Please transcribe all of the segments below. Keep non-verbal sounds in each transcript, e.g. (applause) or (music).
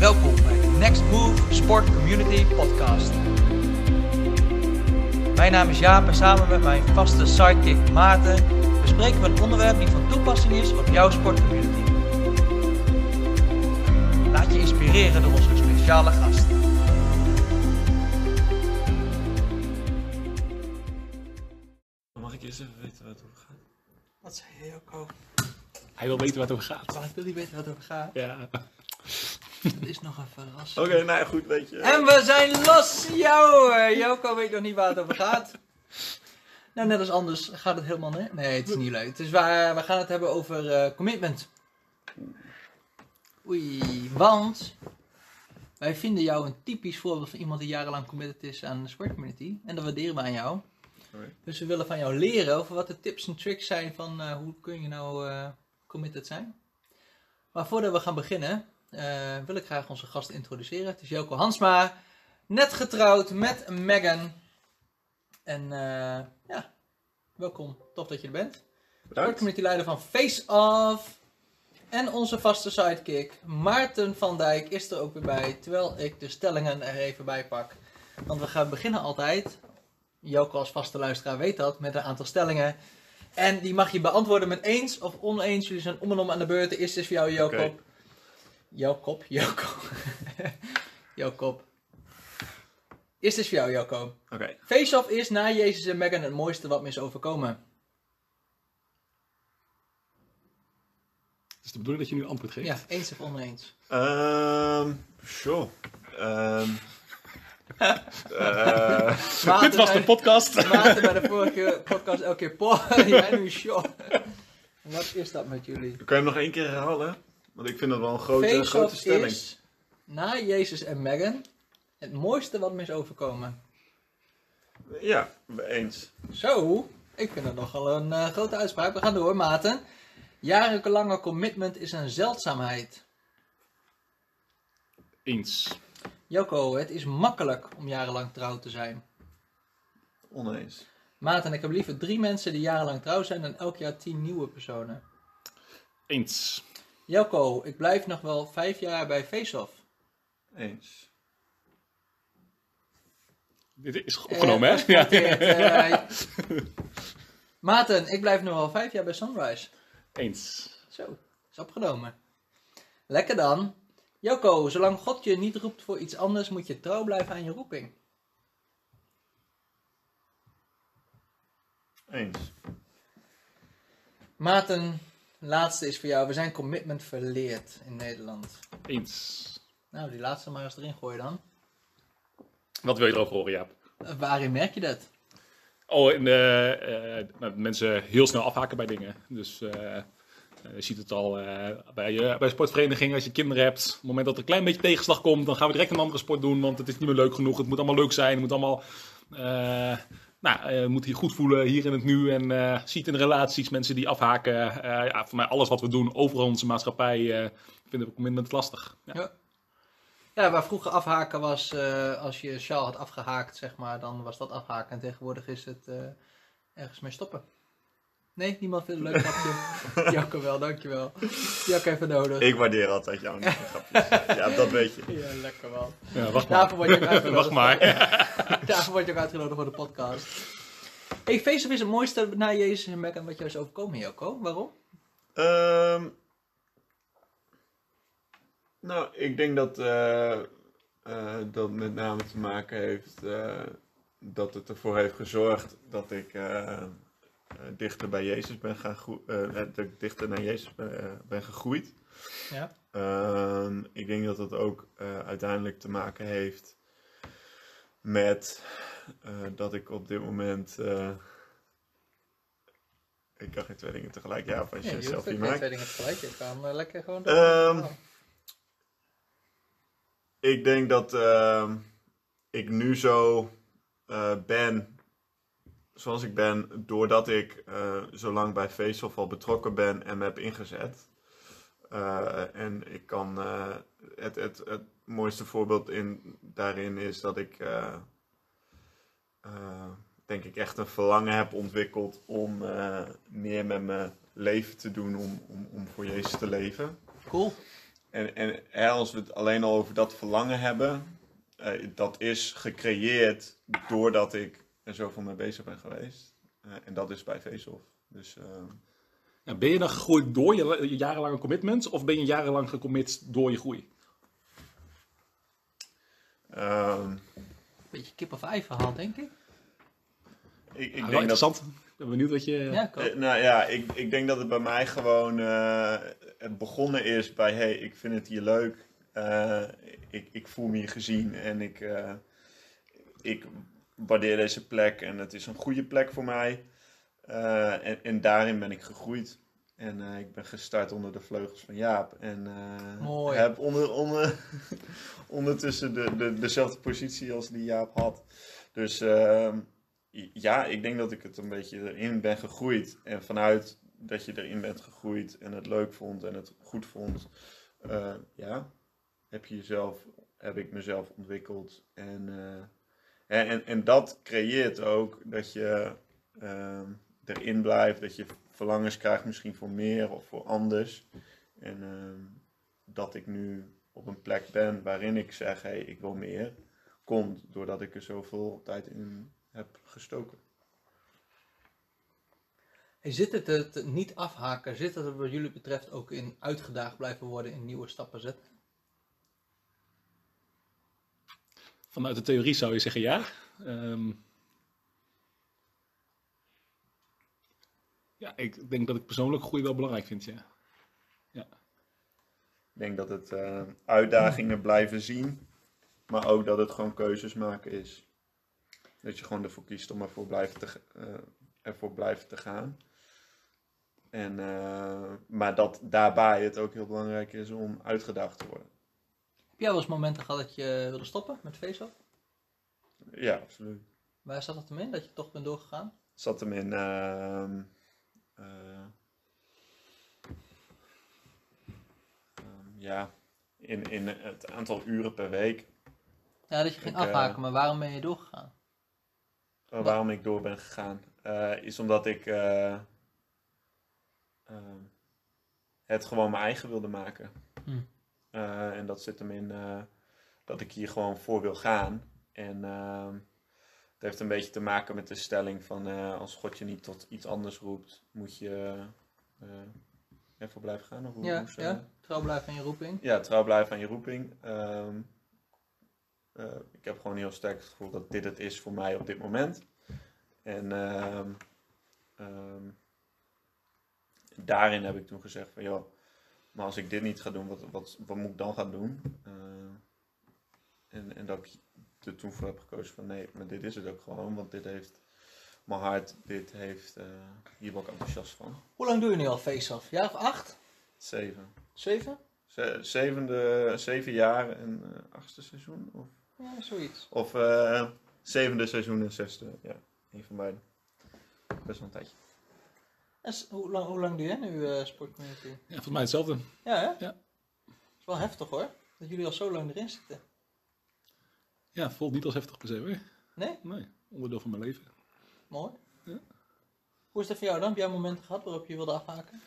Welkom bij de Next Move Sport Community Podcast. Mijn naam is Jaap en samen met mijn vaste sidekick Maarten bespreken we een onderwerp die van toepassing is op jouw sportcommunity. Laat je inspireren door onze speciale gast. Mag ik eerst even weten waar het over gaat? Wat zei je, Joko? Hij wil weten waar het over gaat. Maar ik wil niet weten wat het over gaat. Ja. Het is nog een verrassing. Oké, nou goed, weet je. En we zijn los, jou! Joko weet nog niet waar het over gaat. Nou, net als anders gaat het helemaal niet. Nee, het is niet leuk. Dus we, we gaan het hebben over eh, commitment. Oei, want wij vinden jou een typisch voorbeeld van iemand die jarenlang committed is aan de sportcommunity. En dat waarderen we aan jou. Dus we willen van jou leren over wat de tips en tricks zijn van eh, hoe kun je nou eh, committed zijn. Maar voordat we gaan beginnen, eh, wil ik graag onze gast introduceren. Het is Joko Hansma, net getrouwd met Megan. En eh, ja, welkom. Tof dat je er bent. Bedankt. Community leider van Face Off. En onze vaste sidekick Maarten van Dijk is er ook weer bij. Terwijl ik de stellingen er even bij pak. Want we gaan beginnen altijd. Joko als vaste luisteraar weet dat. Met een aantal stellingen. En die mag je beantwoorden met eens of oneens. Jullie zijn om en om aan de beurt. De eerste is voor jou, Joko. Jouw kop, Joko. (laughs) Jouw kop. Eerste is voor jou, Joko. Oké. Face-off is na Jezus en Megan het mooiste wat me is overkomen. Het is de bedoeling dat je nu antwoord geeft? Ja, eens of oneens. Ehm, sure. Ehm eh, Maarten Dit was de podcast. Maarten bij de vorige podcast elke keer po. (laughs) Jij nu show. Wat is dat met jullie? kan je hem nog één keer herhalen? Want ik vind dat wel een grote, grote stelling. is na Jezus en Megan het mooiste wat me is overkomen. Ja, eens. Zo, ik vind dat nogal een eh, grote uitspraak. We gaan door, Maarten. Jarenlange commitment is een zeldzaamheid. Eens. Joko, het is makkelijk om jarenlang trouw te zijn. Oneens. Maarten, ik heb liever drie mensen die jarenlang trouw zijn dan elk jaar tien nieuwe personen. Eens. Joko, ik blijf nog wel vijf jaar bij Face-Off. Eens. Dit is opgenomen, Eh, hè? Ja. eh. Maarten, ik blijf nog wel vijf jaar bij Sunrise. Eens. Zo, is opgenomen. Lekker dan. Joko, zolang God je niet roept voor iets anders, moet je trouw blijven aan je roeping. Eens. Maarten, laatste is voor jou. We zijn commitment verleerd in Nederland. Eens. Nou, die laatste maar eens erin gooien dan. Wat wil je erover horen, Jaap? Eh, waarin merk je dat? Oh, en, eh, eh, dat mensen heel snel afhaken bij dingen. Dus eh, eh, je ziet het al eh, bij, je bij sportverenigingen als je kinderen hebt. Op het moment dat er een klein beetje tegenslag komt, dan gaan we direct een andere sport doen. Want het is niet meer leuk genoeg. Het moet allemaal leuk zijn. Het moet allemaal... nou, je moet je goed voelen hier in het nu. En eh ziet in relaties mensen die afhaken. Eh, ja, voor mij alles wat we doen, overal in onze maatschappij, vinden we commitment lastig. Ja. Ja. Ja, waar vroeger afhaken was, als je sjaal had afgehaakt, zeg maar, dan was dat afhaken. En tegenwoordig is het ergens mee stoppen. Nee, niemand vindt het leuk grapje. (laughs) Jacco wel, dankjewel. Jacco even nodig. Ik waardeer altijd jouw grapjes. Ja, dat weet je. Ja, lekker man. Ja, wacht maar. Daarvoor word je ook (laughs) uitgenodigd. wacht maar. (laughs) Daarvoor word je ook uitgenodigd voor de podcast. Hey, Face-Off is het mooiste na Jezus en Megan wat jou is overkomen, Joko. Waarom? Ehm, nou, ik denk dat eh, eh, dat met name te maken heeft eh, dat het ervoor heeft gezorgd dat ik dichter bij Jezus ben gaan groe- eh, dat ik dichter naar Jezus ben, eh, ben gegroeid. Ja. Ehm, ik denk dat het ook eh, uiteindelijk te maken heeft met eh, dat ik op dit moment. eh, ik kan geen twee dingen tegelijk. Ja, of als je Ja, je zelf maakt. twee dingen tegelijk. Je kan eh, lekker gewoon... Ehm, Oh. Ik denk dat ehm, ik nu zo eh, ben zoals ik ben, doordat ik eh, zo lang bij Faceoff al betrokken ben en me heb ingezet. Eh, en ik kan, eh, het, het, het mooiste voorbeeld in, daarin is dat ik, denk ik, echt een verlangen heb ontwikkeld om meer met mijn leven te doen, om, om, om voor Jezus te leven. Cool. en en hè, als we het alleen al over dat verlangen hebben, dat is gecreëerd doordat ik er zoveel mee bezig ben geweest. Eh, en dat is bij Vezelf. Dus eh, Ja, ben je dan gegroeid door je, je jarenlange commitments of ben je jarenlang gecommit door je groei? ehm, Beetje kip of ei verhaal, denk ik. ik, ik wel denk dat interessant. Ik ben benieuwd wat je... Ja. Eh, nou ja, ik, ik denk dat het bij mij gewoon eh, het begonnen is bij hey, ik vind het hier leuk. Eh, ik, ik voel me hier gezien en ik, eh, ik waardeer deze plek en het is een goede plek voor mij. Eh, en, en daarin ben ik gegroeid. En eh, ik ben gestart onder de vleugels van Jaap. En Mooi. heb onder, onder, (laughs) ondertussen de, de, dezelfde positie als die Jaap had. Dus ehm, ja, ik denk dat ik het een beetje erin ben gegroeid. En vanuit dat je erin bent gegroeid en het leuk vond en het goed vond, ja, heb je jezelf, heb ik mezelf ontwikkeld. En, en, en, en dat creëert ook dat je ehm, erin blijft, dat je verlangens krijgt misschien voor meer of voor anders. En ehm, dat ik nu op een plek ben waarin ik zeg, hé, hey, ik wil meer, komt doordat ik er zoveel tijd in heb gestoken. Hey, zit het het niet afhaken, zit het wat jullie betreft ook in uitgedaagd blijven worden in nieuwe stappen zetten? Vanuit de theorie zou je zeggen ja. Ehm, ja, ik denk dat ik persoonlijk groei wel belangrijk vind, ja. Ik denk dat het eh, uitdagingen blijven zien, maar ook dat het gewoon keuzes maken is. Dat je gewoon ervoor kiest om ervoor, blijven te, eh, ervoor blijven te gaan. En, eh, maar dat daarbij het ook heel belangrijk is om uitgedaagd te worden. Heb jij wel eens momenten gehad dat je wilde stoppen met Facebook? Ja, absoluut. Waar zat het hem in, dat je toch bent doorgegaan? zat hem in. ehm, eh, ehm, ja, in, in het aantal uren per week. Ja, dat je ging Ik, eh, afhaken, maar waarom ben je doorgegaan? Uh, waarom ik door ben gegaan, eh, is omdat ik eh, ehm, het gewoon mijn eigen wilde maken. Hm. Eh, en dat zit hem in eh, dat ik hier gewoon voor wil gaan. En ehm, het heeft een beetje te maken met de stelling van eh, als God je niet tot iets anders roept, moet je ervoor blijven gaan. Of hoe Ja, moest ja, trouw blijven aan je roeping. ja, trouw blijven aan je roeping. Ehm, eh, ik heb gewoon heel sterk het gevoel dat dit het is voor mij op dit moment. En ehm, ehm, daarin heb ik toen gezegd van, joh, maar als ik dit niet ga doen, wat, wat, wat moet ik dan gaan doen? Eh, en, en dat ik er toen voor heb gekozen van, nee, maar dit is het ook gewoon, want dit heeft mijn hart, dit heeft, eh, hier ben ik enthousiast van. Hoe lang doe je nu al face-off? Jaar of acht? Zeven. Zeven? Ze- Zevende, zeven jaar en eh, achtste seizoen? Of, Ja, zoiets. of zevende seizoen en zesde, ja. Een van beiden. Best wel een tijdje. En hoe, lang, hoe lang doe jij nu eh sportcommunity? Ja, volgens mij hetzelfde. Ja, hè? Ja. is wel heftig hoor, dat jullie al zo lang erin zitten. Ja, voelt niet als heftig per se hoor. Nee? Nee, onderdeel van mijn leven. Mooi. Ja. Hoe is dat voor jou dan? Heb jij momenten gehad waarop je wilde afhaken?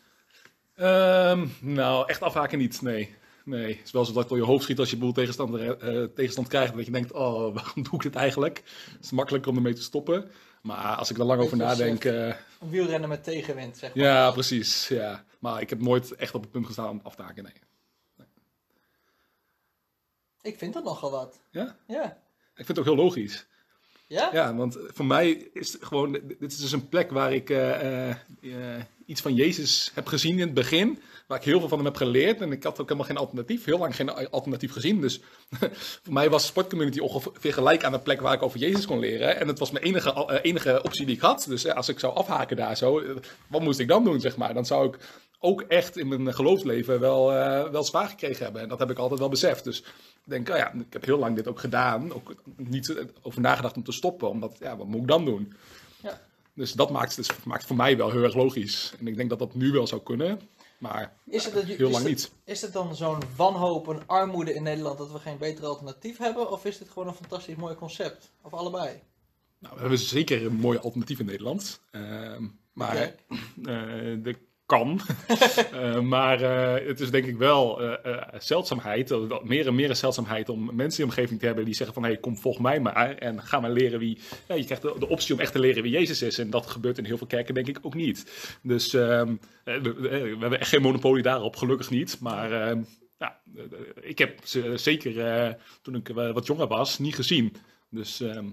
Ehm, nou, echt afhaken niet, nee. Nee, het is wel zo dat door je hoofd schiet als je boel tegenstand, eh, tegenstand krijgt. Dat je denkt, oh, (laughs) waarom doe ik dit eigenlijk? Het is makkelijker om ermee te stoppen. Maar als ik er lang over als, nadenk... eh, Een wielrennen met tegenwind, zeg maar. ja, precies. Ja. Maar ik heb nooit echt op het punt gestaan om af te haken, nee. Ik vind dat nogal wat. Ja? Ja. Ik vind het ook heel logisch. Ja? Ja, want voor mij is het gewoon, dit is dus een plek waar ik eh, eh, eh, iets van Jezus heb gezien in het begin. Waar ik heel veel van hem heb geleerd. En ik had ook helemaal geen alternatief. Heel lang geen alternatief gezien. Dus (laughs) voor mij was sportcommunity ongeveer gelijk aan de plek waar ik over Jezus kon leren. En het was mijn enige, eh, enige optie die ik had. Dus eh, als ik zou afhaken daar zo, eh, wat moest ik dan doen, zeg maar? Dan zou ik ook echt in mijn geloofsleven wel, wel zwaar gekregen hebben. En dat heb ik altijd wel beseft. Dus ik denk, oh ja, ik heb heel lang dit ook gedaan. Ook niet over nagedacht om te stoppen. Omdat, ja, wat moet ik dan doen? Dus dat maakt het dus, maakt voor mij wel heel erg logisch. En ik denk dat dat nu wel zou kunnen. Maar Is het, dat, heel is lang het- niet. Is het dan zo'n wanhoop, een armoede in Nederland dat we geen beter alternatief hebben? Of is dit gewoon een fantastisch mooi concept? Of allebei? Nou, we hebben zeker een mooi alternatief in Nederland. Ehm, maar eh, de kan. (laughs) Eh, maar eh, het is denk ik wel eh, zeldzaamheid, meer en meer een zeldzaamheid om mensen in de omgeving te hebben die zeggen van, hey, kom volg mij maar en ga maar leren wie... Ja, je krijgt de, optie om echt te leren wie Jezus is en dat gebeurt in heel veel kerken denk ik ook niet. Dus ehm, eh, we, we hebben echt geen monopolie daarop, gelukkig niet. Maar ehm, ja, ik heb ze zeker toen ik wat jonger was niet gezien. Dus ehm,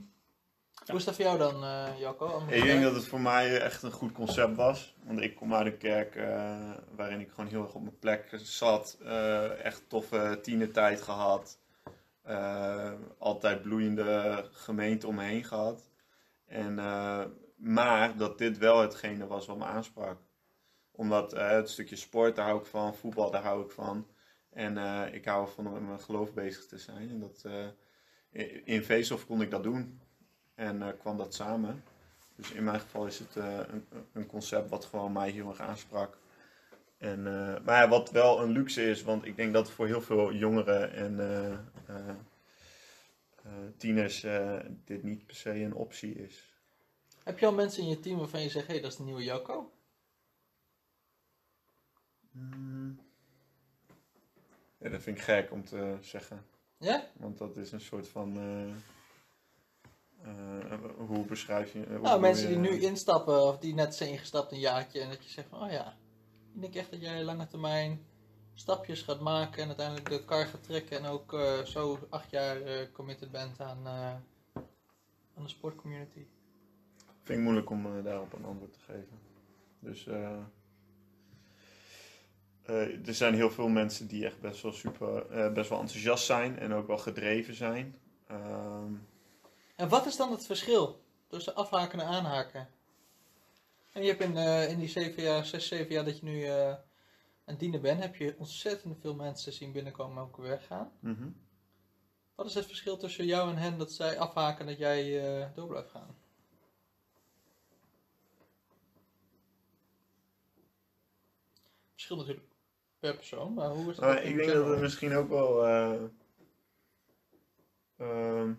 Hoe is dat voor jou dan, eh Jacco? Ik denk dat het voor mij echt een goed concept was. Want ik kom uit een kerk eh, waarin ik gewoon heel erg op mijn plek zat. eh, echt toffe tienertijd gehad. Eh, altijd bloeiende gemeente om me heen gehad. En, eh, maar dat dit wel hetgene was wat me aansprak. Omdat eh, het stukje sport, daar hou ik van. Voetbal, daar hou ik van. En eh, ik hou ervan om met mijn geloof bezig te zijn. En dat, eh, in- in Veesof kon ik dat doen. En eh, kwam dat samen. Dus in mijn geval is het eh, een, een concept wat gewoon mij heel erg aansprak. En, eh, maar ja, wat wel een luxe is, want ik denk dat voor heel veel jongeren en tieners dit niet per se een optie is. Heb je al mensen in je team waarvan je zegt, hé, hey, dat is de nieuwe Jacco? Ja, dat vind ik gek om te zeggen. Ja? Want dat is een soort van. Eh, hoe beschrijf je. hoe Nou, mensen je- die nu instappen of die net zijn ingestapt een jaartje en dat je zegt van, oh ja, ik denk echt dat jij lange termijn stapjes gaat maken en uiteindelijk de kar gaat trekken en ook eh, zo acht jaar eh, committed bent aan, eh, aan de sportcommunity. Vind ik moeilijk om eh, daarop een antwoord te geven. Dus eh, eh, er zijn heel veel mensen die echt best wel super, eh, best wel enthousiast zijn en ook wel gedreven zijn. Ehm, En wat is dan het verschil tussen afhaken en aanhaken? En je hebt in, eh, in die zeven jaar, zes, zeven jaar dat je nu eh, aan het dienen bent, heb je ontzettend veel mensen zien binnenkomen en ook weer weggaan. mhm. Wat is het verschil tussen jou en hen dat zij afhaken en dat jij eh, door blijft gaan? Verschil natuurlijk per persoon, maar hoe is dat? In ik denk dat het misschien ook wel. eh, ehm,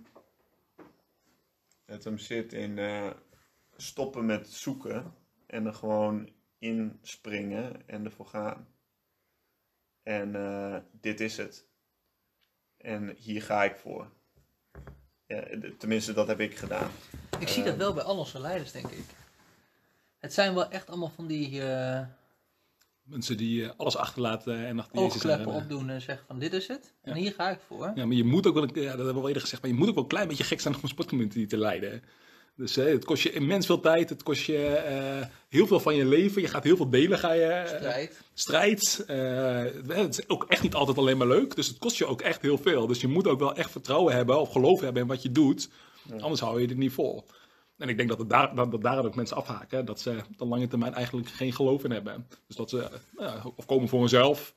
het hem zit in eh, stoppen met zoeken en er gewoon inspringen en ervoor gaan. En eh, dit is het. En hier ga ik voor. Ja, tenminste, dat heb ik gedaan. Ik zie dat eh, wel bij al onze leiders, denk ik. Het zijn wel echt allemaal van die mensen die eh, alles achterlaten en achter oogkleppen rennen. opdoen en zeggen van dit is het. En hier ga ik voor. Ja, maar je moet ook wel, ja, dat hebben we al eerder gezegd, maar je moet ook wel een klein beetje gek zijn om een sportcommunity te leiden. Dus eh, het kost je immens veel tijd, het kost je eh, heel veel van je leven, je gaat heel veel delen, ga je, eh, Strijd. strijd. eh, het is ook echt niet altijd alleen maar leuk, dus het kost je ook echt heel veel. Dus je moet ook wel echt vertrouwen hebben of geloof hebben in wat je doet, anders hou je dit niet vol. En ik denk dat, daar, dat, dat ook mensen afhaken, dat ze op de lange termijn eigenlijk geen geloof in hebben. Dus dat ze ja, of komen voor hunzelf,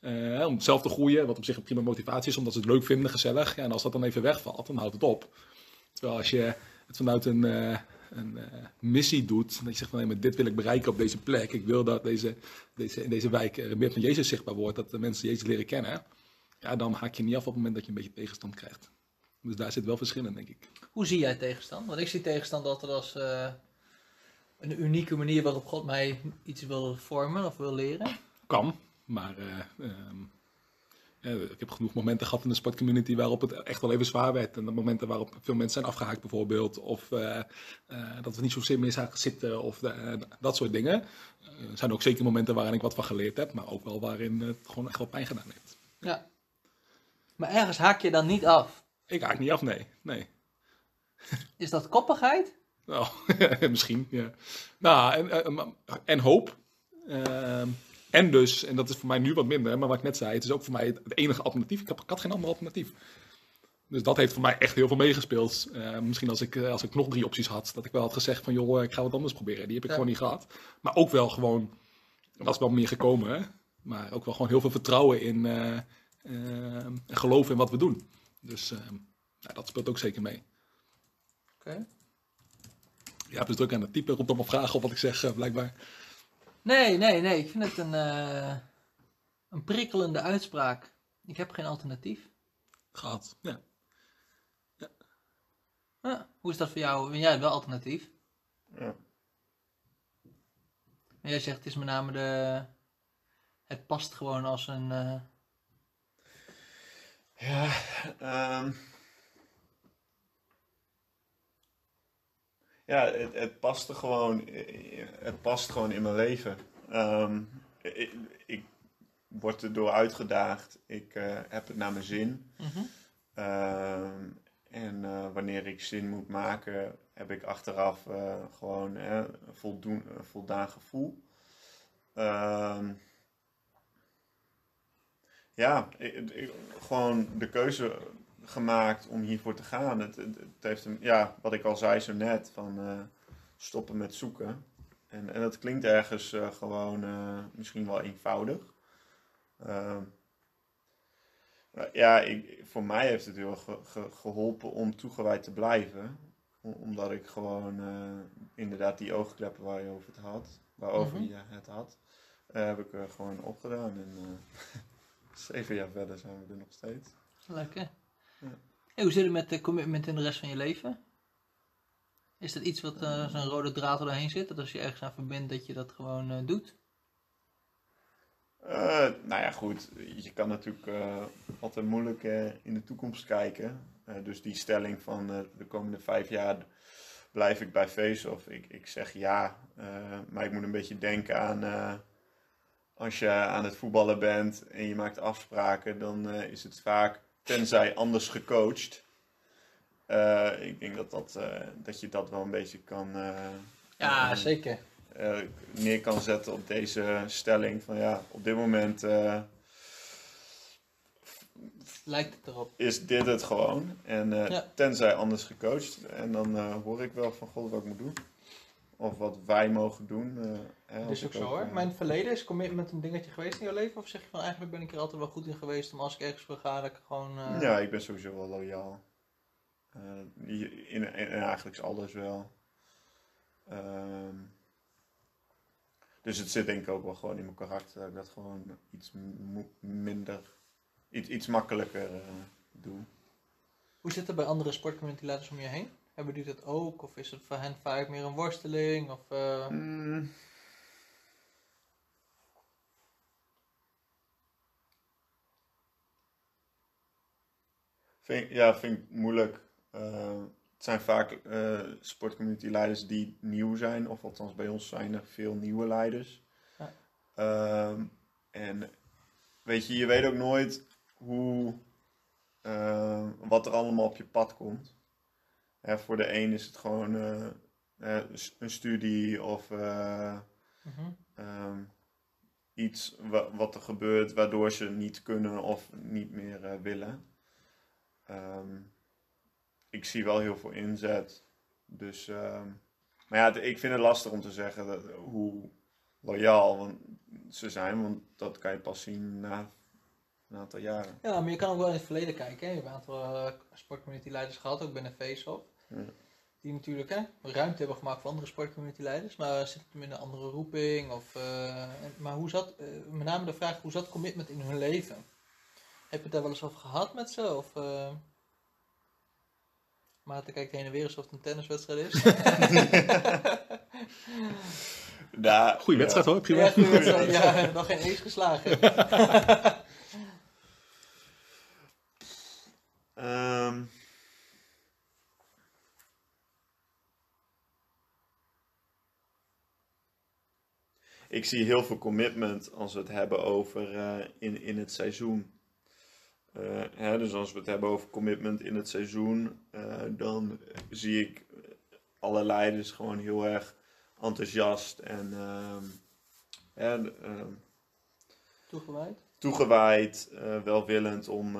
eh, om zelf te groeien, wat op zich een prima motivatie is, omdat ze het leuk vinden, gezellig. Ja, en als dat dan even wegvalt, dan houdt het op. Terwijl als je het vanuit een, eh, een eh, missie doet, dat je zegt van nee, maar dit wil ik bereiken op deze plek. Ik wil dat deze, deze, in deze wijk er meer van Jezus zichtbaar wordt, dat de mensen Jezus leren kennen. Ja, dan haak je niet af op het moment dat je een beetje tegenstand krijgt. Dus daar zit wel verschil in, denk ik. Hoe zie jij tegenstand? Want ik zie tegenstand altijd als eh, een unieke manier waarop God mij iets wil vormen of wil leren. Kan, maar eh, ehm, ja, ik heb genoeg momenten gehad in de sportcommunity waarop het echt wel even zwaar werd. En de momenten waarop veel mensen zijn afgehaakt bijvoorbeeld. Of eh, eh, dat we niet zozeer meer zagen zitten of eh, dat soort dingen. Eh, Er zijn ook zeker momenten waarin ik wat van geleerd heb. Maar ook wel waarin het gewoon echt wel pijn gedaan heeft. Ja. Maar ergens haak je dan niet af. Ik haak niet af, nee. nee. Is dat koppigheid? Nou, (laughs) misschien, ja. Nou, en, en, en hoop. Ehm, en dus, en dat is voor mij nu wat minder, maar wat ik net zei, het is ook voor mij het, enige alternatief. Ik, heb, ik had geen ander alternatief. Dus dat heeft voor mij echt heel veel meegespeeld. Eh, misschien als ik, eh, als ik nog drie opties had, dat ik wel had gezegd van joh, ik ga wat anders proberen. Die heb ik Ja. gewoon niet gehad. Maar ook wel gewoon, er was wel meer gekomen, hè? maar ook wel gewoon heel veel vertrouwen in eh, eh, en geloof in wat we doen. Dus eh, nou, dat speelt ook zeker mee. Oké. Ja, dus druk aan het typen, roept op mijn vragen op wat ik zeg, eh, blijkbaar. Nee, nee, nee. Ik vind het een, eh, een prikkelende uitspraak. Ik heb geen alternatief. Gehad, ja. Ah, hoe is dat voor jou? Ben jij wel alternatief? Ja. Maar jij zegt het is met name de... Het past gewoon als een... eh, Ja, ehm, ja het, het paste gewoon, het past gewoon in mijn leven. Ehm, ik, ik word er door uitgedaagd. Ik eh, heb het naar mijn zin. mhm. Ehm, en eh, wanneer ik zin moet maken, heb ik achteraf eh, gewoon een voldoen, voldaan gevoel. Ehm, ja, ik, ik- gewoon de keuze gemaakt om hiervoor te gaan. Het, het, het heeft hem, ja, wat ik al zei zo net, van eh, stoppen met zoeken. En, en dat klinkt ergens eh, gewoon eh, misschien wel eenvoudig. Ehm, ja, ik, voor mij heeft het heel erg ge- ge- geholpen om toegewijd te blijven. Omdat ik gewoon inderdaad die oogkleppen waar je over het had, waarover Mhm. je het had, heb ik er gewoon opgedaan. En (laughs) zeven jaar verder zijn we er nog steeds. Lekker. Ja. Hoe zit het met de commitment in de rest van je leven? Is dat iets wat eh, zo'n rode draad er doorheen zit? Dat als je ergens aan verbindt, dat je dat gewoon eh, doet? Eh, nou ja, goed. Je kan natuurlijk eh, altijd moeilijk eh, in de toekomst kijken. Eh, dus die stelling van eh, de komende vijf jaar blijf ik bij Face of ik, ik zeg ja. eh, maar ik moet een beetje denken aan eh, als je aan het voetballen bent en je maakt afspraken, dan eh, is het vaak tenzij anders gecoacht. Eh, ik denk dat, dat, eh, dat je dat wel een beetje kan, Ja, zeker. neer kan zetten op deze stelling. Van ja, op dit moment Lijkt het erop. is dit het gewoon. En Ja. tenzij anders gecoacht. En dan hoor ik wel van God wat ik moet doen. Of wat wij mogen doen. Dat is ook zo hoor. het verleden is commitment een dingetje geweest in je leven? Of zeg je van eigenlijk ben ik er altijd wel goed in geweest om als ik ergens voor ga, dat ik gewoon... eh, Ja, ik ben sowieso wel loyaal. Eh, in, in, in eigenlijk alles wel. Ehm, dus het zit denk ik ook wel gewoon in mijn karakter dat ik dat gewoon iets minder, iets, iets makkelijker eh, doe. Hoe zit het bij andere sportcommunityleiders om je heen? Hebben die dat ook? Of is het voor hen vaak meer een worsteling? Of, Mm. Vind, ja, vind ik moeilijk. Eh, het zijn vaak eh sportcommunity leiders die nieuw zijn, of althans bij ons zijn er veel nieuwe leiders. Ja. Ehm, en weet je, je weet ook nooit hoe, eh, wat er allemaal op je pad komt. Hè, voor de een is het gewoon een studie of mhm. ehm, iets wa- wat er gebeurt waardoor ze niet kunnen of niet meer willen. Ehm, ik zie wel heel veel inzet. Dus, ehm, maar ja, het- ik vind het lastig om te zeggen dat, hoe loyaal want ze zijn, want dat kan je pas zien na een aantal jaren. Ja, maar je kan ook wel in het verleden kijken. Hè? Je hebt een aantal uh, sportcommunityleiders gehad, ook binnen Face-Off. Ja. Die natuurlijk hè, ruimte hebben gemaakt voor andere sportcommunityleiders. Maar zitten in een andere roeping? Of, eh, maar hoe zat, eh, met name de vraag, hoe zat commitment in hun leven? Heb je het daar wel eens over gehad met ze? Of, eh Maarten kijkt heen en weer alsof het een tenniswedstrijd is. Ja, (laughs) Goeie wedstrijd hoor, prima. ja, goeie wedstrijd. ja, nog geen ace geslagen. (laughs) Ehm. ik zie heel veel commitment als we het hebben over eh, in, in het seizoen. Eh, hè, dus als we het hebben over commitment in het seizoen, eh, dan zie ik alle leiders gewoon heel erg enthousiast en ehm, hè, ehm, Toegewijd. toegewijd, eh, welwillend om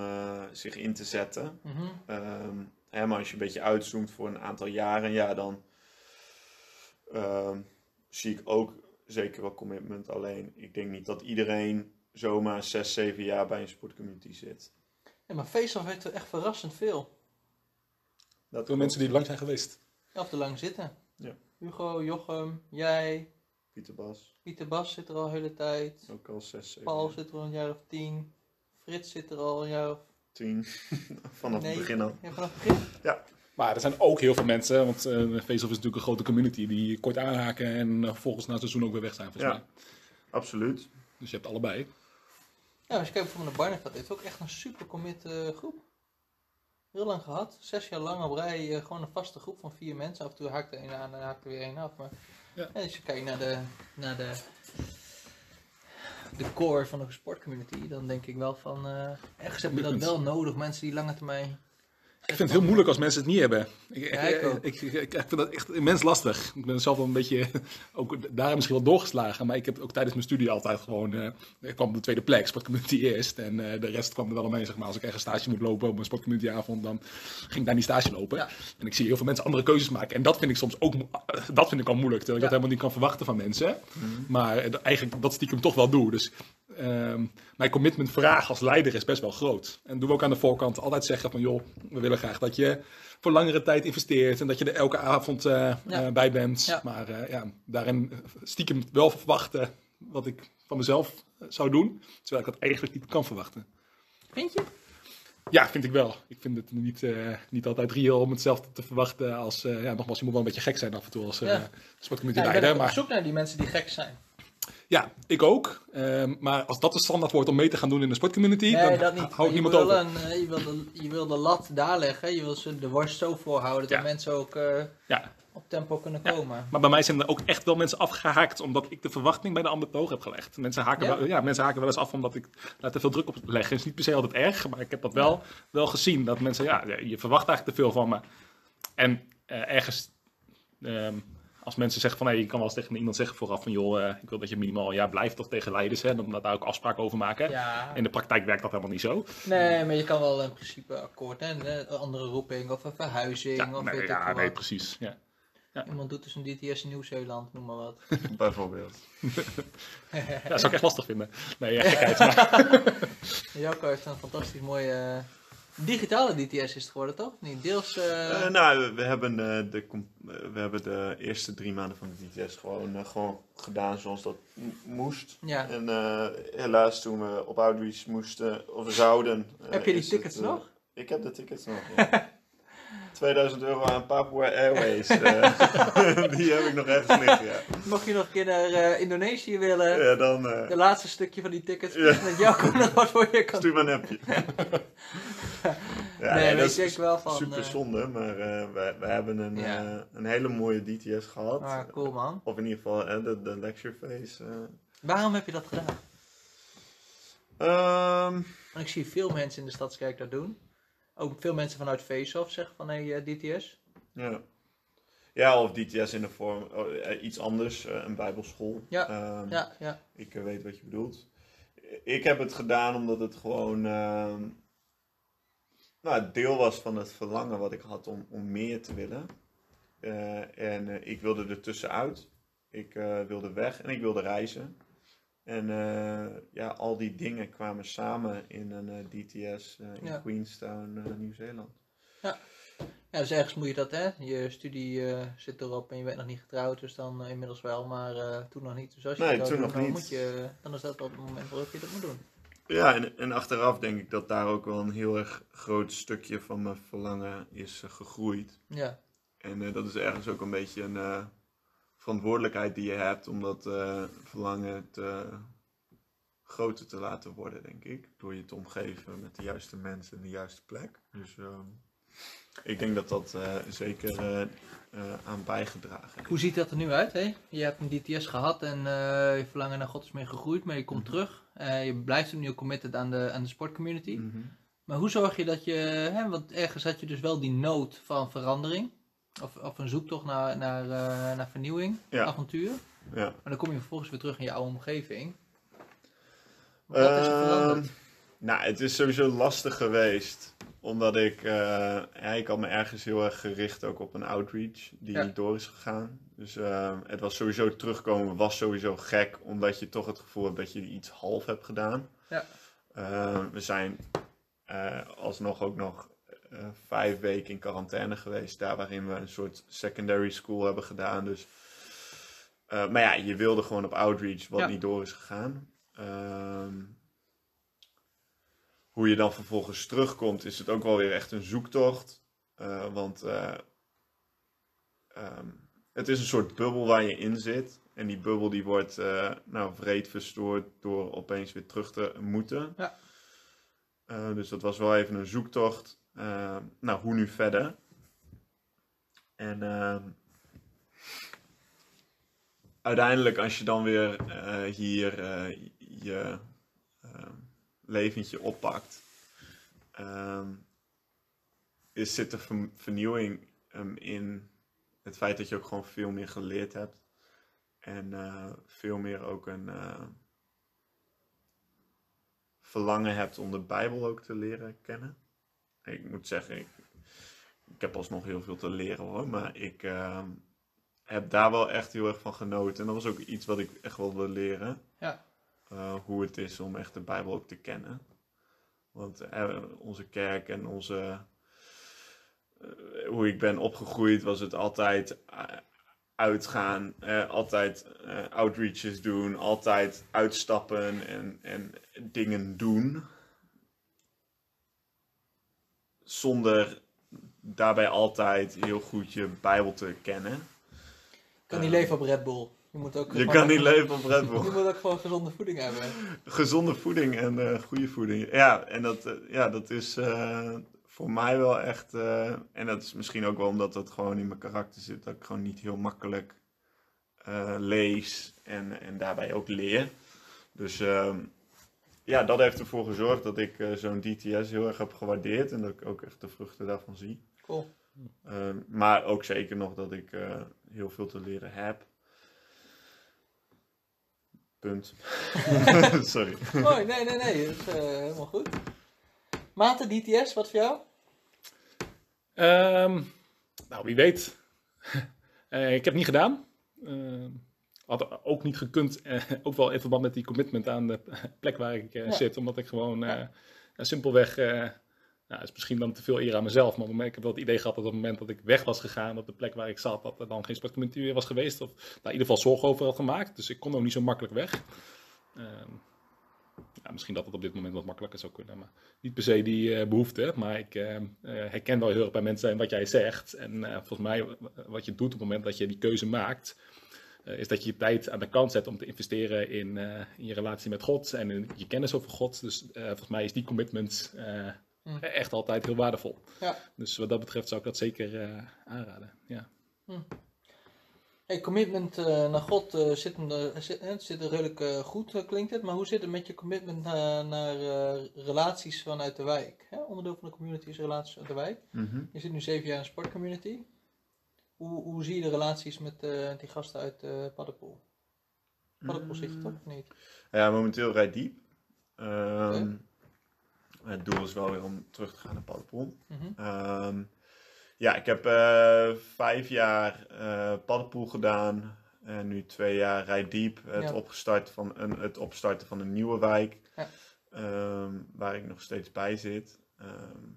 zich in te zetten. Mhm. Ehm, hè, maar als je een beetje uitzoomt voor een aantal jaren, ja, dan ehm, zie ik ook zeker wel commitment. Alleen, ik denk niet dat iedereen zomaar 6, 7 jaar bij een sportcommunity zit. Ja, maar Face-Off heeft er echt verrassend veel. Dat Veel mensen die er lang zijn geweest. Ja, Of te lang zitten. Ja. Hugo, Jochem, jij, Pieter Bas, Pieter Bas zit er al de hele tijd. ook al 6, 7 Paul zit er al een jaar of tien. Frits zit er al een jaar of 10, (laughs) vanaf het begin al. Ja, vanaf het begin. Maar Maar er zijn ook heel veel mensen, want eh Face-Off is natuurlijk een grote community, die kort aanhaken en eh, volgens na het seizoen ook weer weg zijn, volgens Ja. mij. Absoluut. Dus je hebt allebei. Ja, als je kijkt bijvoorbeeld naar Barnett, heeft ook echt een super commit eh, groep. Heel lang gehad, zes jaar lang op rij, eh, gewoon een vaste groep van vier mensen. Af en toe haakt er een aan en haakt er weer een af. Maar Ja. ja, als je kijkt naar de, naar de, de core van de sportcommunity, dan denk ik wel van, eh ergens heb je dat wel nodig, mensen die lange termijn... Ik vind het heel moeilijk als mensen het niet hebben. Ik, Ja, ik ik, ik, vind dat echt immens lastig. Ik ben zelf wel een beetje, (laughs) ook daar misschien wel doorgeslagen. Maar ik heb ook tijdens mijn studie altijd gewoon, eh, ik kwam op de tweede plek, sportcommunity eerst. En eh, de rest kwam er wel omheen, zeg maar. Als ik ergens stage moet lopen op een sportcommunity avond, dan ging ik daar niet stage lopen. Ja. En ik zie heel veel mensen andere keuzes maken. En dat vind ik soms ook, eh, dat vind ik al moeilijk. Terwijl ik Ja. dat helemaal niet kan verwachten van mensen. Maar eh, eigenlijk dat stiekem toch wel doe. Dus ehm, mijn commitment vraag als leider is best wel groot. En doen we ook aan de voorkant altijd zeggen van joh, we willen graag dat je voor langere tijd investeert en dat je er elke avond eh, Ja. eh, bij bent. Ja. Maar eh, ja, daarin stiekem wel verwachten wat ik van mezelf zou doen, terwijl ik dat eigenlijk niet kan verwachten. Vind je? Ja, vind ik wel. Ik vind het niet, niet altijd reëel om hetzelfde te verwachten als, ja, nogmaals, je moet wel een beetje gek zijn af en toe als Ja. sportcommunity Ja, ik ben leider. op zoek naar die mensen die gek zijn. Ja, ik ook. Ehm, maar als dat de standaard wordt om mee te gaan doen in de sportcommunity, Nee, dan dat niet. houdt niemand over. een, eh, je, wil de, je wil de lat daar leggen. Je wil ze de worst zo voorhouden dat Ja. mensen ook eh, Ja. op tempo kunnen Ja. komen. Maar bij mij zijn er ook echt wel mensen afgehaakt omdat ik de verwachting bij de ander te hoog heb gelegd. Mensen haken, Ja? Wel, ja, mensen haken wel eens af omdat ik daar te veel druk op leg. Het is niet per se altijd erg, maar ik heb dat wel, wel gezien. Dat mensen, ja, je verwacht eigenlijk te veel van me. En eh, ergens, ehm, als mensen zeggen van, hé, je kan wel eens tegen iemand zeggen vooraf van, joh, eh, ik wil dat je minimaal een jaar blijft toch tegen leiders, hè, en dan daar ook afspraken over maken. Ja. In de praktijk werkt dat helemaal niet zo. Nee, maar je kan wel in principe akkoord. Hè? Een andere roeping of een verhuizing. Ja, of nee, weet ik ja, nee precies. Ja. Iemand doet dus een DTS in Nieuw-Zeeland, noem maar wat. (laughs) Bijvoorbeeld. ja, dat zou ik echt lastig vinden. Nee, ja, gekheid. (laughs) Maar, Joko heeft een fantastisch mooie eh, digitale DTS is het geworden, toch? Niet deels... eh, Eh, nou, we hebben, eh, de, we hebben de eerste drie maanden van de DTS gewoon, gewoon gedaan zoals dat moest. ja. En helaas toen we op Outreach moesten, of zouden... Heb je die het, tickets nog? Ik heb de tickets nog, ja. (laughs) 2000 euro aan Papua Airways. (laughs) (laughs) die heb ik nog ergens liggen, ja. Mocht je nog een keer naar Indonesië willen, ja dan de laatste stukje van die tickets, Ja. met nog wat voor je kan stuur maar een appje. (laughs) ja, nee, dat ik wel van... super eh, zonde, maar wij, wij hebben een, Ja. eh, een hele mooie DTS gehad. ah, cool man. Of in ieder geval de, de lecture phase. Waarom heb je dat gedaan? Ehm, ik zie veel mensen in de Stadskerk dat doen. Ook veel mensen vanuit Face-Off zeggen van hey, eh, DTS. ja. ja, of DTS in de vorm, oh, iets anders, een bijbelschool. Ja, Ehm, Ja, ja. Ik weet wat je bedoelt. Ik heb het gedaan omdat het gewoon ehm, nou, het deel was van het verlangen wat ik had om, om meer te willen. Eh, en eh, ik wilde er tussenuit. Ik eh, wilde weg en ik wilde reizen. En ja, al die dingen kwamen samen in een DTS in Ja. Queenstown, Nieuw-Zeeland. Ja, dus ergens moet je dat, hè. Je studie zit erop en je bent nog niet getrouwd, dus dan inmiddels wel, maar toen nog niet. Dus als je Nee, dat toen wil nog doen, dan. Moet je, dan is dat wel het moment waarop je dat moet doen. Ja, en, en achteraf denk ik dat daar ook wel een heel erg groot stukje van mijn verlangen is eh, gegroeid. Ja, En eh, dat is ergens ook een beetje een eh, verantwoordelijkheid die je hebt om dat verlangen te, groter te laten worden, denk ik. Door je te omgeven met de juiste mensen en de juiste plek. Dus ehm, ik denk dat dat eh, zeker eh, eh, aan bijgedragen heeft. Hoe ziet dat er nu uit? Hè? Je hebt een DTS gehad en je verlangen naar God is meer gegroeid, maar je komt Mhm. terug. Je blijft opnieuw committed aan de, aan de sportcommunity. Mhm. Maar hoe zorg je dat je, hè, want ergens had je dus wel die nood van verandering. Of, of een zoektocht naar, naar, naar vernieuwing, Ja. avontuur. Ja. Maar dan kom je vervolgens weer terug in je oude omgeving. Wat is er Ehm, veranderd? Nou, het is sowieso lastig geweest. Omdat ik, eh, ja, ik had me ergens heel erg gericht ook op een outreach die Ja. niet door is gegaan. Dus ehm, het was sowieso terugkomen, was sowieso gek, omdat je toch het gevoel hebt dat je iets half hebt gedaan. Ja. Ehm, we zijn eh, alsnog ook nog eh, vijf weken in quarantaine geweest, daar waarin we een soort secondary school hebben gedaan. Dus, maar ja, je wilde gewoon op outreach, wat Ja. niet door is gegaan. Ehm, hoe je dan vervolgens terugkomt, is het ook wel weer echt een zoektocht. Eh, want eh, ehm, het is een soort bubbel waar je in zit. En die bubbel die wordt eh nou, vreed verstoord door opeens weer terug te moeten. Ja. Dus dat was wel even een zoektocht. Nou, hoe nu verder? En ehm, uiteindelijk, als je dan weer hier je leventje oppakt, ehm, is, zit de ver- vernieuwing ehm, in het feit dat je ook gewoon veel meer geleerd hebt. En eh, veel meer ook een eh, verlangen hebt om de Bijbel ook te leren kennen. Ik moet zeggen, ik, ik heb alsnog heel veel te leren hoor, maar ik ehm, heb daar wel echt heel erg van genoten. En dat was ook iets wat ik echt wel wil leren. Ja. Eh, hoe het is om echt de Bijbel ook te kennen. Want eh, onze kerk en onze, eh, hoe ik ben opgegroeid, was het altijd uitgaan, altijd outreaches doen, altijd uitstappen en, en dingen doen. Zonder daarbij altijd heel goed je Bijbel te kennen. Kan niet leven op Red Bull. Je moet ook Je kan niet leven op Red Bull. (laughs) Je moet ook gewoon gezonde voeding hebben. gezonde voeding en eh, goede voeding. Ja, en dat, eh, ja, dat is eh, voor mij wel echt. en dat is misschien ook wel omdat dat gewoon in mijn karakter zit. Dat ik gewoon niet heel makkelijk lees en, en daarbij ook leer. Dus ehm, ja, dat heeft ervoor gezorgd dat ik zo'n DTS heel erg heb gewaardeerd. En dat ik ook echt de vruchten daarvan zie. Cool. Ehm, maar ook zeker nog dat ik heel veel te leren heb. Punt. (laughs) Sorry. Mooi, nee, nee, nee. Dat is eh, helemaal goed. Maarten, DTS, wat voor jou? Ehm, nou, wie weet. (laughs) Eh, ik heb het niet gedaan. Ehm, had ook niet gekund, eh, ook wel in verband met die commitment aan de plek waar ik eh, Ja. zit. Omdat ik gewoon eh, Ja. eh, simpelweg, eh nou, is misschien dan te veel eer aan mezelf, maar ik heb wel het idee gehad dat op het moment dat ik weg was gegaan op de plek waar ik zat, dat er dan geen sportcommunity meer was geweest. Of daar in ieder geval zorgen over had gemaakt. Dus ik kon ook niet zo makkelijk weg. Ehm, ja, misschien dat het op dit moment wat makkelijker zou kunnen, maar niet per se die eh, behoefte. Maar ik eh, eh, herken wel heel erg bij mensen wat jij zegt. En volgens mij, wat je doet op het moment dat je die keuze maakt, is dat je je tijd aan de kant zet om te investeren in, in je relatie met God en in je kennis over God. Dus volgens mij is die commitment eh, Mm. echt altijd heel waardevol. Ja. Dus wat dat betreft zou ik dat zeker eh, aanraden. Ja. Hey, commitment eh, naar God eh, zit, hem er, zit, zit er redelijk goed, klinkt het. Maar hoe zit het met je commitment naar, naar eh, relaties vanuit de wijk? Hè? Onderdeel van de community is relaties uit de wijk. Mhm. Je zit nu zeven jaar in een sportcommunity. Hoe, hoe zie je de relaties met eh, die gasten uit uh, Paddenpoel? Paddenpoel zit je toch of niet? Ja, momenteel rijd diep. Ehm. Het doel is wel weer om terug te gaan naar Paddenpoel. Mhm. Ehm, ja, ik heb eh, vijf jaar eh paddenpoel gedaan. En nu twee jaar rijd diep. Het, Ja. opgestart van een, het opstarten van een nieuwe wijk. Ja. Ehm, waar ik nog steeds bij zit. Ehm,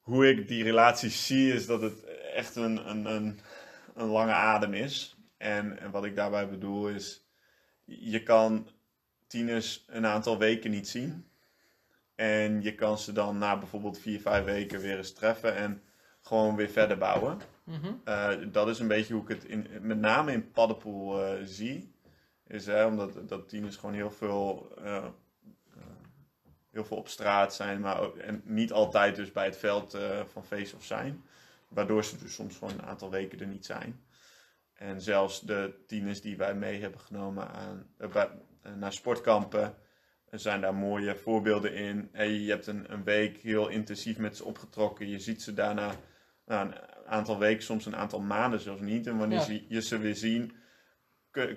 hoe ik die relaties zie is dat het echt een, een, een, een lange adem is. En, en wat ik daarbij bedoel is, je kan tieners een aantal weken niet zien. En je kan ze dan na bijvoorbeeld vier, vijf weken weer eens treffen en gewoon weer verder bouwen. Mhm. Eh, dat is een beetje hoe ik het in, met name in Paddenpoel eh, zie. Is hè, omdat dat tieners gewoon heel veel, eh, heel veel op straat zijn, maar ook, en niet altijd dus bij het veld van feest of zijn. Waardoor ze dus soms gewoon een aantal weken er niet zijn. En zelfs de tieners die wij mee hebben genomen aan, bij- naar sportkampen, er zijn daar mooie voorbeelden in. Hey, je hebt een, een week heel intensief met ze opgetrokken. Je ziet ze daarna nou, een aantal weken, soms een aantal maanden zelfs niet. En wanneer Ja. je ze weer zien,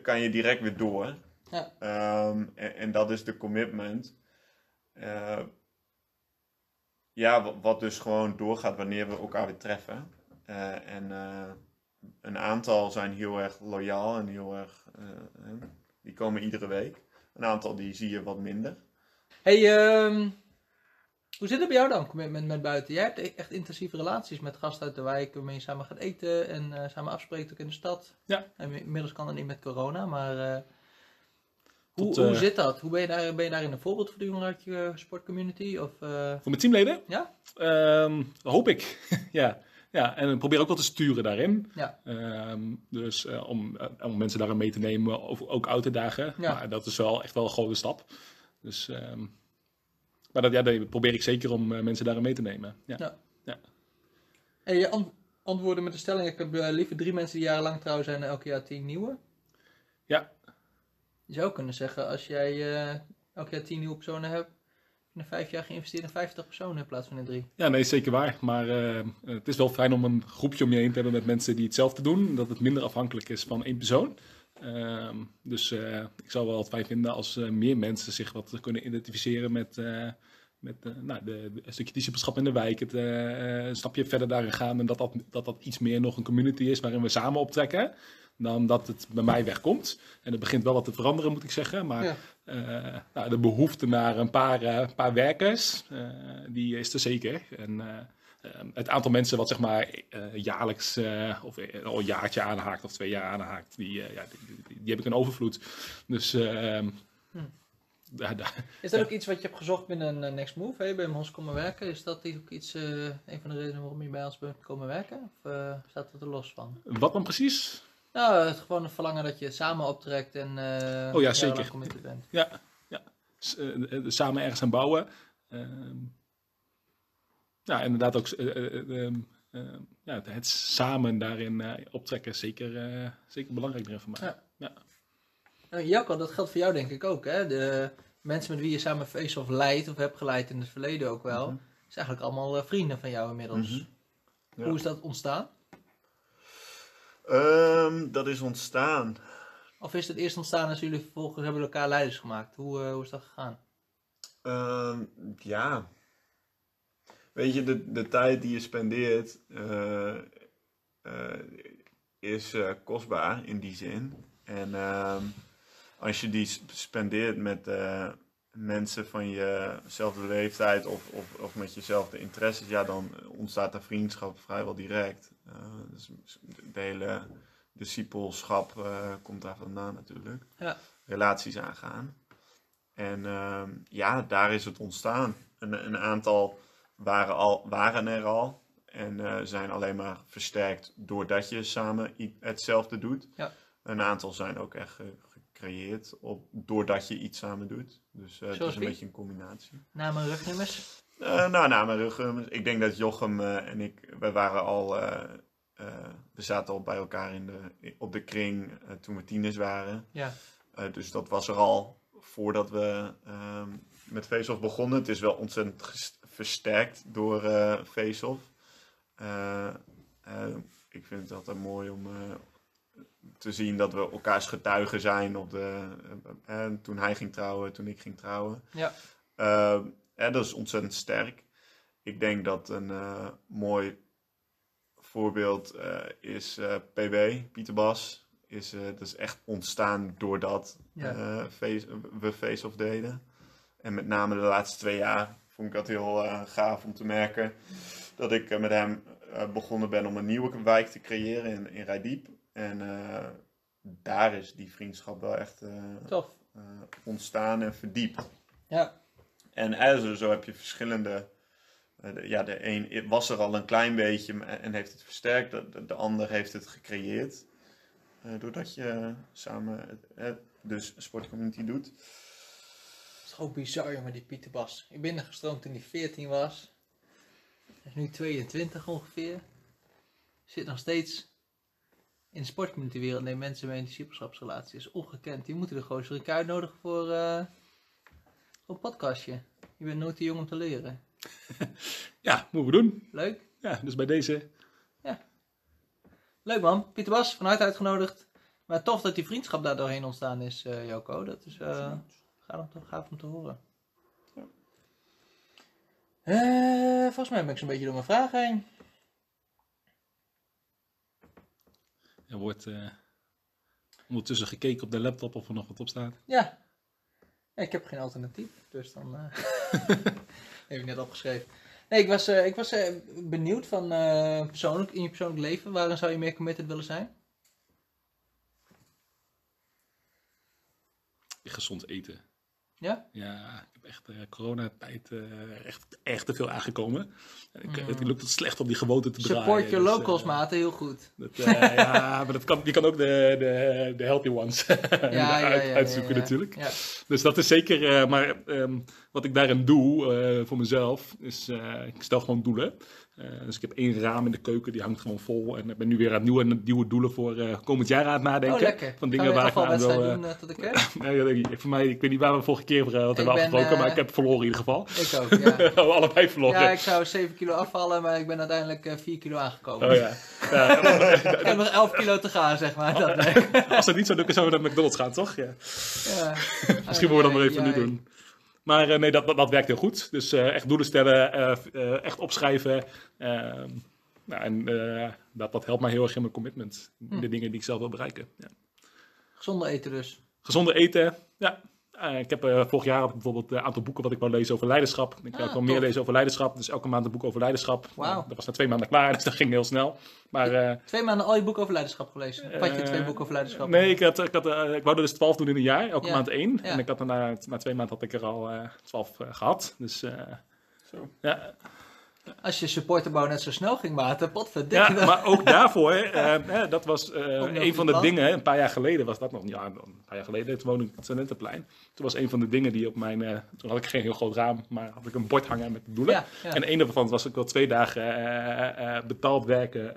kan je direct weer door. Ja. Ehm, en, en dat is de commitment. Eh, ja, wa- wat dus gewoon doorgaat wanneer we elkaar weer treffen. Eh, en eh, een aantal zijn heel erg loyaal en heel erg. Eh, die komen iedere week. Een aantal die zie je wat minder. Hey, ehm, hoe zit het bij jou dan, commitment met buiten? Jij hebt e- echt intensieve relaties met gasten uit de wijk waarmee je samen gaat eten en eh, samen afspreekt ook in de stad. Ja. En inmiddels kan dat niet met corona, maar eh, hoe, Hoe, tot, hoe eh, zit dat? Hoe ben je, daar, ben je daarin een voorbeeldverduring uit je sportcommunity? Of, eh, Voor mijn teamleden? Ja? Ehm, hoop ik. (laughs) ja. Ja, en probeer ook wel te sturen daarin. Ja. Ehm, dus eh, om, eh, om mensen daarin mee te nemen, of ook uit te dagen. Ja. Maar dat is wel echt wel een grote stap. Dus, ehm, maar dat, ja, dat probeer ik zeker om eh, mensen daarin mee te nemen. Ja. Ja. En je ant- antwoorden met de stelling: ik heb liever drie mensen die jarenlang trouw zijn en elk jaar tien nieuwe. Ja. Je zou kunnen zeggen, als jij elk jaar tien nieuwe personen hebt, in vijf jaar geïnvesteerd in 50 personen in plaats van in drie. Ja, nee, zeker waar. Maar eh, het is wel fijn om een groepje om je heen te hebben met mensen die hetzelfde doen. Dat het minder afhankelijk is van één persoon. Ehm, dus eh, ik zou wel het fijn vinden als eh, meer mensen zich wat kunnen identificeren met, met nou, de, een stukje discipelschap in de wijk. Het, een stapje verder daarin gaan en dat dat, dat dat iets meer nog een community is waarin we samen optrekken. Dan dat het bij mij wegkomt. En het begint wel wat te veranderen, moet ik zeggen. Maar Ja. eh, nou, de behoefte naar een paar, eh, paar werkers, eh, die is er zeker. En eh, eh, het aantal mensen wat zeg maar jaarlijks of al een jaartje aanhaakt of twee jaar aanhaakt, die, ja, die, die, die heb ik een overvloed. Dus ehm, Hm. Is dat Ja. ook iets wat je hebt gezocht binnen een Next Move? Je bij ons komen werken? Is dat ook iets, een van de redenen waarom je bij ons bent komen werken? Of staat het er los van? wat dan precies? Nou, het gewoon het verlangen dat je samen optrekt en eh Oh ja, zeker. committed bent. Ja, ja. S- eh, eh, samen ergens aan bouwen. Ehm, ja, inderdaad ook eh, eh, eh, ehm, ehm, ja, het- samen daarin optrekken is zeker, zeker belangrijk erin voor mij. Ja. Ja. Nou, Jacco, dat geldt voor jou denk ik ook. Hè? De mensen met wie je samen Face of leidt, of hebt geleid in het verleden ook wel, Mhm. is eigenlijk allemaal vrienden van jou inmiddels. Mhm. Ja. Hoe is dat ontstaan? Ehm, dat is ontstaan. Of is het eerst ontstaan als jullie vervolgens hebben elkaar leiders gemaakt? Hoe, eh, hoe is dat gegaan? Ehm, ja. Weet je, de, de tijd die je spendeert eh, eh, is kostbaar in die zin. En ehm, als je die spendeert met mensen van jezelfde leeftijd of, of, of met jezelfde interesses, ja, dan ontstaat er vriendschap vrijwel direct. Eh, dus de hele discipelschap eh, komt daar vandaan natuurlijk. Ja. Relaties aangaan. En ehm, ja, daar is het ontstaan. Een, een aantal waren, al, waren er al en eh, zijn alleen maar versterkt doordat je samen hetzelfde doet. Ja. Een aantal zijn ook echt ge- gecreëerd op, doordat je iets samen doet. Dus eh, het is een beetje een combinatie. En rugnummers? Eh, nou, na mijn rug, ik denk dat Jochem eh, en ik, we waren al, eh, we zaten al bij elkaar in de, op de kring toen we tieners waren. Ja. Dus dat was er al voordat we ehm, met Face-Off begonnen. Het is wel ontzettend versterkt door eh Face-Off. Ik vind het altijd mooi om te zien dat we elkaars getuigen zijn. Op de, toen hij ging trouwen, toen ik ging trouwen. Ja. Dat is ontzettend sterk. Ik denk dat een eh, mooi voorbeeld eh, is eh, PB, Pieter Bas. Is, dat is echt ontstaan doordat Ja. face, we Face-Off deden. En met name de laatste twee jaar vond ik dat heel gaaf om te merken. Dat ik met hem begonnen ben om een nieuwe wijk te creëren in, in Rijdiep. En daar is die vriendschap wel echt Tof. ontstaan en verdiept. Ja. En eh, zo, heb je verschillende. eh, ja, de een was er al een klein beetje en heeft het versterkt. De, de, de ander heeft het gecreëerd. Eh, doordat je samen dus sportcommunity doet. Het is ook bizar, jongen, die Pieter Bas. Ik ben er gestroomd toen hij 14 was. Hij is nu 22 ongeveer. Zit nog steeds in de sportcommunitywereld. Neemt mensen mee in discipelschapsrelaties. is ongekend. Die moeten er gewoon keer uitnodigen voor, eh, een podcastje. Je bent nooit te jong om te leren. (laughs) Ja, moeten we doen. Leuk? Ja, dus bij deze. Leuk man. Pieter Bas, vanuit uitgenodigd. Maar tof dat die vriendschap daar doorheen ontstaan is, eh Joko. Dat is eh gaaf, om te, gaaf om te horen. Ja. Eh, volgens mij ben ik zo'n beetje door mijn vragen heen. Er wordt eh, ondertussen gekeken op de laptop of er nog wat op staat. Ja. Ik heb geen alternatief, dus dan eh (laughs) heb ik net opgeschreven. Nee, ik was, eh, ik was eh, benieuwd van persoonlijk, in je persoonlijk leven, waarin zou je meer committed willen zijn? gezond eten. Ja? Ja, ik heb echt uh, coronatijd uh, echt, echt te veel aangekomen. Ik, Mm. Het lukt het slecht om die gewoonte te draaien. Support your dus, locals, eh, maten, heel goed. dat, eh, ja, (laughs) maar dat kan, die kan ook de, de, de healthy ones (laughs) uit, uitzoeken ja. natuurlijk. Ja. Dus dat is zeker, eh, maar ehm, wat ik daarin doe eh, voor mezelf, is eh, ik stel gewoon doelen. Eh, dus ik heb één raam in de keuken, die hangt gewoon vol. En ik ben nu weer aan nieuwe, nieuwe doelen voor komend jaar aan het nadenken. Oh, lekker. Van dingen waar ik aan wil... doen tot de (laughs) nee, dat voor mij, ik weet niet waar we vorige keer wat hebben ben, afgesproken, maar ik heb verloren in ieder geval. Ik ook, ja. (laughs) We allebei verloren. Ja, ik zou 7 kilo afvallen, maar ik ben uiteindelijk eh, 4 kilo aangekomen. Oh ja. (laughs) ja. Ik heb nog 11 kilo te gaan, zeg maar. Dat, nee. Als het niet zo lukt, zouden we naar McDonald's gaan, toch? Ja. Misschien moeten we dat maar even nu doen. Maar eh, nee, dat, dat, dat werkt heel goed. Dus eh, echt doelen stellen, eh, eh, echt opschrijven. Ehm, nou, en eh, dat, dat helpt mij heel erg in mijn commitment. In Hm. de dingen die ik zelf wil bereiken. Ja. Gezonder eten dus. Gezonde eten, ja. Eh, ik heb eh, vorig jaar bijvoorbeeld een aantal boeken wat ik wou lezen over leiderschap. Ik Ah, wil wel meer lezen over leiderschap. Dus elke maand een boek over leiderschap. Dat was na twee maanden klaar, dus dat ging heel snel. Maar eh, Twee maanden al je boeken over leiderschap gelezen. Of had je Eh, twee boeken over leiderschap? Nee, ik, had, ik, had, eh, ik wou er dus 12 doen in een jaar, elke Ja. maand één. Ja. En ik had er na, na twee maanden had ik er al eh 12 eh, gehad. Dus eh, Zo. ja. Als je supporterbouw net zo snel ging maten, potverdikke. ja, maar ook daarvoor, (laughs) eh, hè, dat was eh, een van de plan. dingen, een paar jaar geleden was dat nog, ja, een paar jaar geleden, toen woonde ik het Studentenplein. Toen was een van de dingen die op mijn, eh, toen had ik geen heel groot raam, maar had ik een bord hangen met doelen. Ja, ja. En een daarvan was ik wel twee dagen eh, betaald werken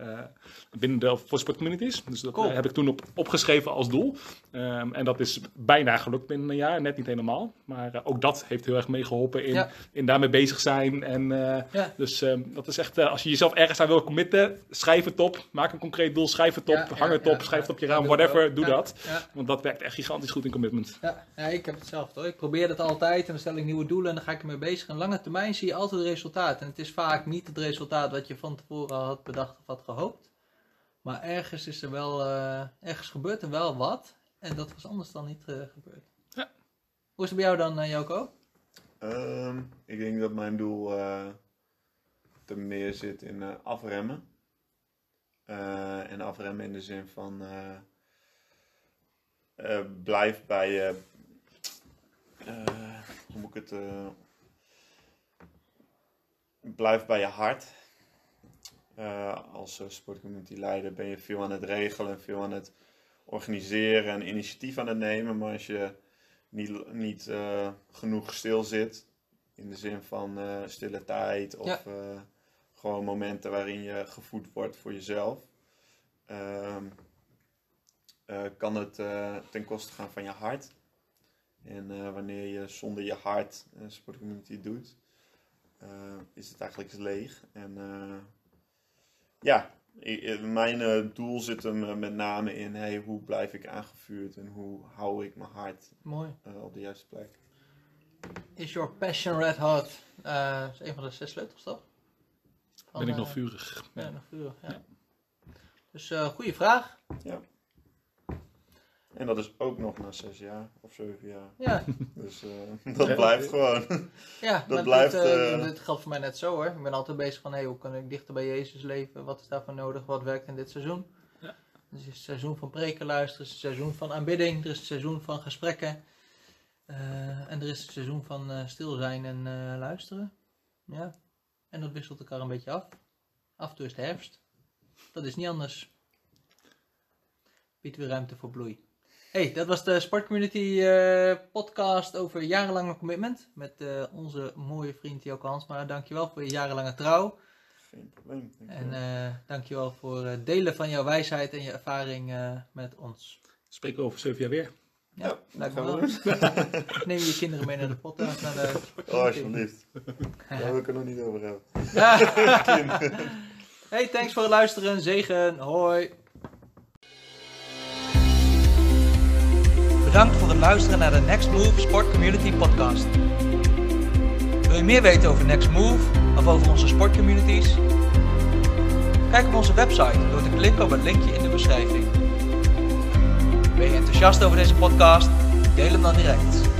binnen de voor sportcommunities. Dus dat Cool. heb ik toen op, opgeschreven als doel. Ehm, en dat is bijna gelukt binnen een jaar, net niet helemaal. Maar ook dat heeft heel erg meegeholpen in, Ja. in daarmee bezig zijn. En, Ja. Dus ehm, dat is echt, eh, als je jezelf ergens aan wil committen, schrijf het op. Maak een concreet doel, schrijf het op, Ja, hang ja, het op, ja, schrijf het op je raam, whatever, doe Ja, dat. Ja, Want dat werkt echt gigantisch goed in commitment. ja. ja, ik heb hetzelfde hoor. Ik probeer dat altijd en dan stel ik nieuwe doelen en dan ga ik ermee bezig. En lange termijn zie je altijd het resultaat. En het is vaak niet het resultaat wat je van tevoren had bedacht of had gehoopt. Maar ergens is er wel, eh, ergens gebeurt er wel wat. En dat was anders dan niet eh, gebeurd. Ja. Hoe is het bij jou dan, Joko? Ehm, ik denk dat mijn doel eh te meer zit in eh, afremmen. Eh, en afremmen in de zin van eh, blijf bij je. hoe moet ik het. blijf bij je hart. Als uh, sportcommunity leider ben je veel aan het regelen, veel aan het organiseren en initiatief aan het nemen. Maar als je niet, niet genoeg stil zit. In de zin van eh, stille tijd of Ja. Gewoon momenten waarin je gevoed wordt voor jezelf. ehm, eh, kan het eh, ten koste gaan van je hart. En eh, wanneer je zonder je hart een sportcommunity doet, is het eigenlijk leeg. En ja, mijn doel zit hem met name in hey, hoe blijf ik aangevuurd en hoe hou ik mijn hart Mooi. op de juiste plek. Is your passion red hot? Dat is een van de zes sleutels, toch? Van, Ben ik nog vurig. Ja, nog vurig, ja. Dus eh goede vraag. En dat is ook nog na zes jaar of zeven jaar. Ja, Dus eh, (laughs) dat Ja. blijft gewoon. ja (laughs) Dat blijft, Dit, eh, dit geldt voor mij net zo hoor. Ik ben altijd bezig van hey, hoe kan ik dichter bij Jezus leven? Wat is daarvoor nodig? Wat werkt in dit seizoen? Ja. Het is seizoen van preken luisteren, het is een seizoen van aanbidding, er is een seizoen van gesprekken. Eh, en er is een seizoen van eh, stil zijn en eh, luisteren. Ja. En dat wisselt elkaar een beetje af. Af en toe is het herfst. Dat is niet anders. Biedt weer ruimte voor bloei. Hey, dat was de Sportcommunity eh, podcast over jarenlange commitment. Met eh, onze mooie vriend Joko Hansma. Dankjewel voor je jarenlange trouw. Geen probleem. ik En wel. eh dankjewel voor het delen van jouw wijsheid en je ervaring eh, met ons. Spreken we over zeven jaar weer. Ja, gaan wel. we doen. (laughs) Neem je kinderen mee naar de podcast, naar de Oh, alsjeblieft. (laughs) Daar wil ik het nog niet over hebben. (laughs) hey, thanks voor het luisteren. Zegen. Hoi. Bedankt voor het luisteren naar de Next Move Sport Community podcast. Wil je meer weten over Next Move of over onze sportcommunities? Kijk op onze website door te klikken op het linkje in de beschrijving. Ben je enthousiast over deze podcast? Deel hem dan direct.